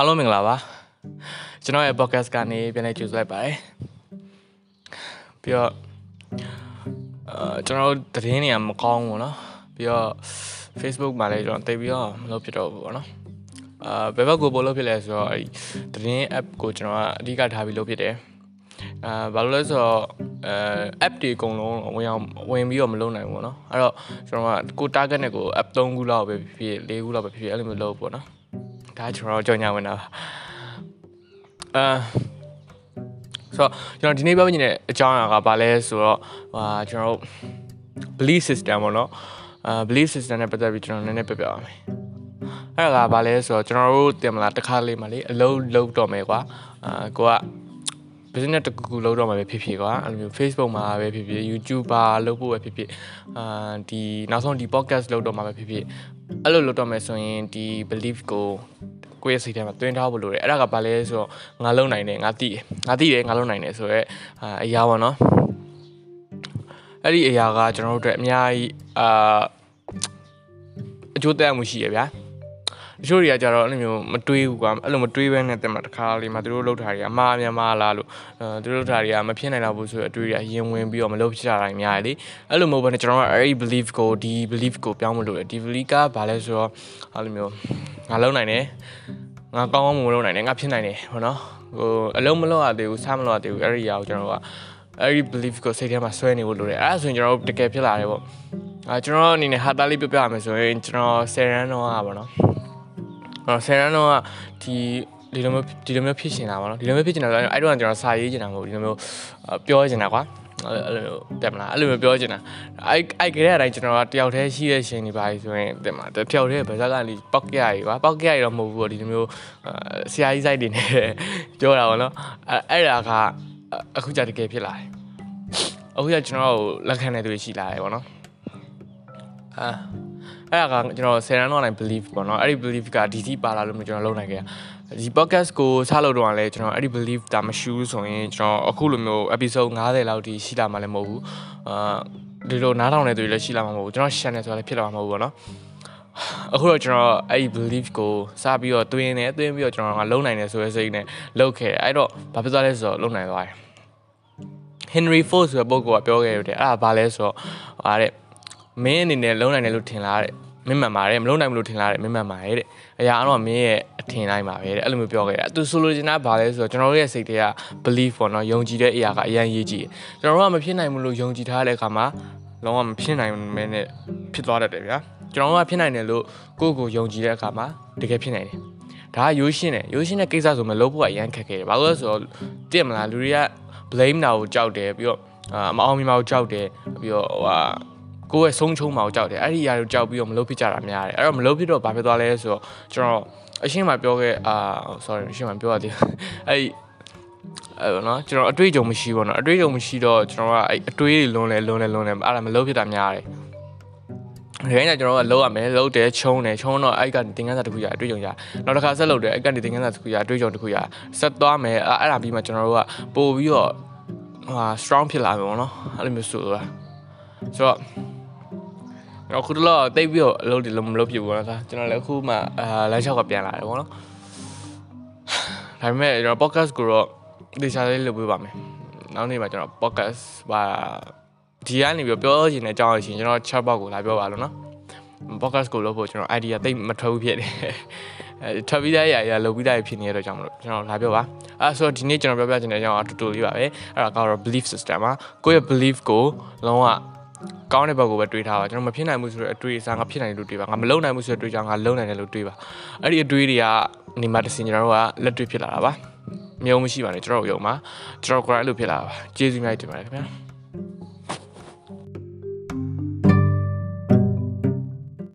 အားလုံးမင်္ဂလာပါကျွန်တော်ရဲ့ podcast ကနေပြန်လည်ကြိုဆိုလိုက်ပါတယ်ပြီးတော့အာကျွန်တော်သတင်းတွေကမကောင်းဘူးเนาะပြီးတော့ Facebook မှာလည်းကျွန်တော်တိတ်ပြီးတော့မလုပ်ဖြစ်တော့ဘူးပေါ့နော်အာဘယ်ဘက်ကိုပို့လုပ်ဖြစ်လဲဆိုတော့အဲ့သတင်း app ကိုကျွန်တော်ကအဓိကထားပြီးလုပ်ဖြစ်တယ်အာဘာလို့လဲဆိုတော့အဲ app တွေအကုန်လုံးဝင်အောင်ဝင်ပြီးတော့မလုပ်နိုင်ဘူးပေါ့နော်အဲ့တော့ကျွန်တော်ကကို target နဲ့ကို app 3ခုလောက်ပဲဖြစ်ဖြစ်4ခုလောက်ပဲဖြစ်ဖြစ်အဲ့လိုမျိုးလုပ်ပေါ့နော် ဒါကျွန်တော်ကြော်ညာဝင်တာပါအာဆိုတော့ကျွန်တော်ဒီနေ့ပြောပြနေတဲ့အကြောင်းအရာကဘာလဲဆိုတော့ဟာကျွန်တော်တို့ belief system ပေါ့နော်အာ belief system နဲ့ပတ်သက်ပြီးကျွန်တော်နည်းနည်းပြပြပါမယ်အဲ့ဒါကဘာလဲဆိုတော့ကျွန်တော်တို့တင်မလားတစ်ခါလေးမှလေအလုံးလုံးတော့မယ်ကွာအာကိုက business တစ်ခုခုလုပ်တော့မှာပဲဖြစ်ဖြစ်ကွာအဲ့လိုမျိုး Facebook မှာပဲဖြစ်ဖြစ် YouTuber လုပ်ဖို့ပဲဖြစ်ဖြစ်အာဒီနောက်ဆုံးဒီ podcast လုပ်တော့မှာပဲဖြစ်ဖြစ် အဲ့လိုလုပ်တော့မယ်ဆိုရင်ဒီ belief ကိုကိုယ့်ရဲ့စိတ်ထဲမှာတွင်းထားဖို့လိုတယ်အဲ့ဒါကဘာလဲဆိုတော့ငါလုံနိုင်တယ်ငါသိတယ်ငါသိတယ်ငါလုံနိုင်တယ်ဆိုတော့အရာပေါ့နော်အဲ့ဒီအရာကကျွန်တော်တို့အတွက်အများကြီးအာအကျိုးသက်ရောက်မှုရှိရဗျာ တချို့တွေကကြတော့အဲ့လိုမျိုးမတွေးဘူးကွာအဲ့လိုမတွေးဘဲနဲ့တက်မှာတခါလေးမှသူတို့လှုပ်ထားတွေကအမှားများမှားလားလို့အဲသူတို့လှုပ်ထားတွေကမဖြစ်နိုင်တော့ဘူးဆိုတော့အတွေးတွေအရင်ဝင်ပြီးတော့မလုပ်ဖြစ်ကြတာများတယ်လေအဲ့လိုမဟုတ်ဘဲနဲ့ကျွန်တော်ကအဲ့ဒီ belief ကိုဒီ belief ကိုပြောင်းမလို့လေဒီ belief ကဘာလဲဆိုတော့အဲ့လိုမျိုးငါလုံနိုင်တယ်ငါကောင်းကောင်းမလုပ်နိုင်တယ်ငါဖြစ်နိုင်တယ်ဟောနော်ဟိုအလုံးမလုပ်ရသေးဘူးစားမလုပ်ရသေးဘူးအဲ့ဒီအရာကိုကျွန်တော်ကအဲ့ဒီ belief ကိုစိတ်ထဲမှာဆွဲနေဖို့လိုတယ်အဲ့ဒါဆိုရင်ကျွန်တော်တို့တကယ်ဖြစ်လာတယ်ပေါ့အဲကျွန်တော်အနေနဲ့ဟာတာလေးပြပြရမယ်ဆိုရင်ကျွန်တော်10ရန်တော့อ่ะဗောနော်အော် ဆယ်ရန်တော့ဒီဒီလိုမျိုးဒီလိုမျိုးဖြစ်ရှင်တာပါနော်ဒီလိုမျိုးဖြစ်ရှင်တာဆိုတော့အဲ့တော့ကျွန်တော်စာရေးချင်တာမဟုတ်ဒီလိုမျိုးပြောချင်တာကွာအဲ့လိုတက်မလားအဲ့လိုမျိုးပြောချင်တာအဲ့အဲ့ကြတဲ့အတိုင်းကျွန်တော်ကတယောက်တည်းရှိတဲ့ရှင်ဒီပါဆိုရင်တက်မလားတယောက်တည်းဗဇက်ကလီပောက်ကရကြီးကွာပောက်ကရကြီးတော့မဟုတ်ဘူးဒီလိုမျိုးဆရာကြီးစိုက်တွေနဲ့ပြောတာပေါ့နော်အဲ့အဲ့ဒါကအခုကြတကယ်ဖြစ်လာတယ်အခုကျကျွန်တော်ကိုလက်ခံတဲ့သူရှိလာတယ်ပေါ့နော်အာ အဲ့ဒါကကျွန်တော်10ရန်တော့နိုင် belief ပေါ့နော်အဲ့ဒီ belief ကဒီစီပါလာလို့ကျွန်တော်လုပ်နိုင်ခဲ့ဒီ podcast ကိုစလုပ်တော့လည်းကျွန်တော်အဲ့ဒီ belief ဒါမရှိဘူးဆိုရင်ကျွန်တော်အခုလိုမျိုး episode 90လောက်ထိရှိလာမှလည်းမဟုတ်ဘူးအာဒီလိုနားထောင်နေသူတွေလည်းရှိလာမှာမဟုတ်ဘူးကျွန်တော် channel ဆိုတာလည်းဖြစ်လာမှာမဟုတ်ဘူးပေါ့နော်အခုတော့ကျွန်တော်အဲ့ဒီ belief ကိုစပြီးတော့တွင်းနေတွင်းပြီးတော့ကျွန်တော်ကလုံနိုင်တယ်ဆိုတဲ့စိတ်နဲ့လုပ်ခဲ့အဲ့တော့ဘာဖြစ်သွားလဲဆိုတော့လုံနိုင်သွားတယ် Henry Ford ဆိုတဲ့ပုဂ္ဂိုလ်ကပြောခဲ့တယ်အဲ့ဒါဘာလဲဆိုတော့ဟာတဲ့ မင်းအနေနဲ့လုံနိုင်တယ်လို့ထင်လားတဲ့မင်းမှန်ပါတယ်မလုံနိုင်ဘူးလို့ထင်လားတဲ့မင်းမှန်ပါတယ်တဲ့အရာအတော့မင်းရဲ့အထင်တိုင်းပါပဲတဲ့အဲ့လိုမျိုးပြောခဲ့တာသူဆိုလိုချင်တာဘာလဲဆိုတော့ကျွန်တော်တို့ရဲ့စိတ်ထဲက belief ပေါ့နော်ယုံကြည်တဲ့အရာကအရင်ရေးကြည့်ကျွန်တော်တို့ကမဖြစ်နိုင်ဘူးလို့ယုံကြည်ထားတဲ့အခါမှာလုံးဝမဖြစ်နိုင်မဲနဲ့ဖြစ်သွားတတ်တယ်ဗျာကျွန်တော်တို့ကဖြစ်နိုင်တယ်လို့ကိုယ့်ကိုယုံကြည်တဲ့အခါမှာတကယ်ဖြစ်နိုင်တယ်ဒါကရိုးရှင်းတယ်ရိုးရှင်းတဲ့ကိစ္စဆိုမှလုံးဖို့ကအရန်ခက်ခဲတယ်ဘာလို့လဲဆိုတော့တည့်မလားလူတွေက blame တာကိုကြောက်တယ်ပြီးတော့အာမအောင်မြင်မှာကိုကြောက်တယ်ပြီးတော့ဟိုဟာ ကိုယ့်ရဲ့ဆုံးချုံးမှာကိုကြောက်တယ်အဲ့ဒီအရာကိုကြောက်ပြီးတော့မလုပ်ဖြစ်ကြတာများတယ်အဲ့တော့မလုပ်ဖြစ်တော့ဘာဖြစ်သွားလဲဆိုတော့ကျွန်တော်အရှင်းမှာပြောခဲ့အာ sorry အရှင်းမှာပြောရသေးတယ်အဲ့ဒီအဲ့တော့နော်ကျွန်တော်အတွေ့အကြုံမရှိဘူးနော်အတွေ့အကြုံမရှိတော့ကျွန်တော်ကအဲ့အတွေ့လွန်လဲလွန်လဲလွန်လဲအဲ့ဒါမလုပ်ဖြစ်တာများတယ်ဒီကိန်းကကျွန်တော်ကလောက်ရမယ်လောက်တယ်ချုံတယ်ချုံတော့အဲ့ကသင်ခန်းစာတစ်ခုရအတွေ့အကြုံရနောက်တစ်ခါဆက်လုပ်တယ်အဲ့ကနေသင်ခန်းစာတစ်ခုရအတွေ့အကြုံတစ်ခုရဆက်သွားမယ်အဲ့ဒါပြီးမှကျွန်တော်တို့ကပို့ပြီးတော့ဟာ strong ဖြစ်လာမယ်ပေါ့နော်အဲ့လိုမျိုးဆိုတာဆိုတော့ တော့ခုတော့တိတ်ပြီးတော့အလုပ်တွေလုံးမလုပ်ပြဘူးနော်ဒါကျွန်တော်လည်းအခုမှအာလမ်းလျှောက်ကပြန်လာတယ်ပေါ့နော်ဒါပေမဲ့ကျွန်တော် podcast ကိုတော့ဒီစားလေးလုပ်ပေးပါမယ်နောက်နေ့မှာကျွန်တော် podcast ပါဒီကနေပြီးပြောချင်တဲ့အကြောင်းအရှင်ကျွန်တော် chat box ကိုလာပြောပါလို့နော် podcast ကိုလုပ်ဖို့ကျွန်တော် idea တိတ်မထွက်ဘူးဖြစ်တယ်အဲထွက်ပြီးသားရရလုပ်ပြီးသားဖြစ်နေတဲ့အတွက်ကြောင့်မလို့ကျွန်တော်လာပြောပါအဲဆိုတော့ဒီနေ့ကျွန်တော်ပြောပြချင်တဲ့အကြောင်းအတူတူလေးပါပဲအဲ့ဒါကတော့ belief system ပါကိုယ့်ရဲ့ belief ကိုလုံးဝ ကောင်းတဲ့ဘက်ကိုပဲတွေးထားပါကျွန်တော်မဖြစ်နိုင်ဘူးဆိုတော့အတွေးအစားငါဖြစ်နိုင်တယ်လို့တွေးပါငါမလုပ်နိုင်ဘူးဆိုတော့တွေးကြငါလုပ်နိုင်တယ်လို့တွေးပါအဲ့ဒီအတွေးတွေကနေမှတစ်စင်ကျွန်တော်တို့ကလက်တွေ့ဖြစ်လာတာပါမြုံမရှိပါနဲ့ကျွန်တော်တို့ယုံပါကျွန်တော်ကိုယ်အဲ့လိုဖြစ်လာတာပါကျေးဇူးများတင်ပါတယ်ခင်ဗျာ